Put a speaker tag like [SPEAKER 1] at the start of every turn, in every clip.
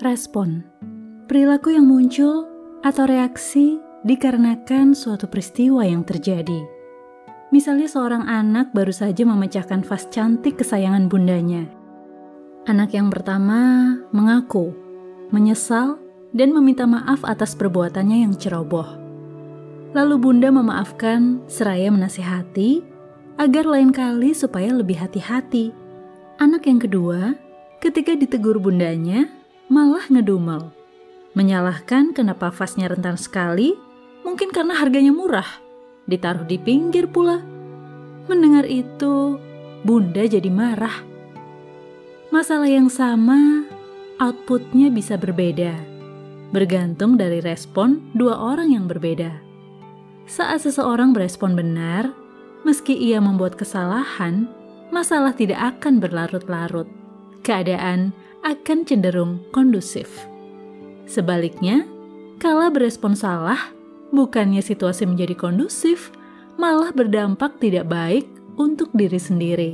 [SPEAKER 1] Respon perilaku yang muncul atau reaksi dikarenakan suatu peristiwa yang terjadi. Misalnya seorang anak baru saja memecahkan vas cantik kesayangan bundanya. Anak yang pertama mengaku, menyesal, dan meminta maaf atas perbuatannya yang ceroboh. Lalu bunda memaafkan seraya menasihati agar lain kali supaya lebih hati-hati. Anak yang kedua, ketika ditegur bundanya, malah ngedumel. Menyalahkan kenapa vasnya rentan sekali, mungkin karena harganya murah ditaruh di pinggir pula. Mendengar itu, Bunda jadi marah. Masalah yang sama, outputnya bisa berbeda, bergantung dari respon dua orang yang berbeda. Saat seseorang berespon benar, meski ia membuat kesalahan, masalah tidak akan berlarut-larut. Keadaan akan cenderung kondusif. Sebaliknya, kala berespon salah, bukannya situasi menjadi kondusif, malah berdampak tidak baik untuk diri sendiri.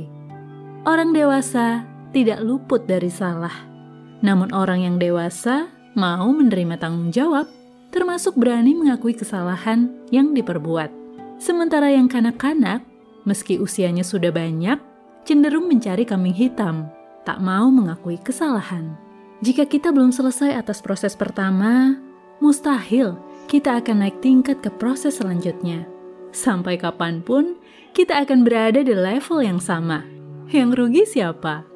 [SPEAKER 1] Orang dewasa tidak luput dari salah, namun orang yang dewasa mau menerima tanggung jawab, termasuk berani mengakui kesalahan yang diperbuat. Sementara yang kanak-kanak, meski usianya sudah banyak, cenderung mencari kambing hitam, tak mau mengakui kesalahan. Jika kita belum selesai atas proses pertama, mustahil kita akan naik tingkat ke proses selanjutnya. Sampai kapan pun, kita akan berada di level yang sama. Yang rugi siapa?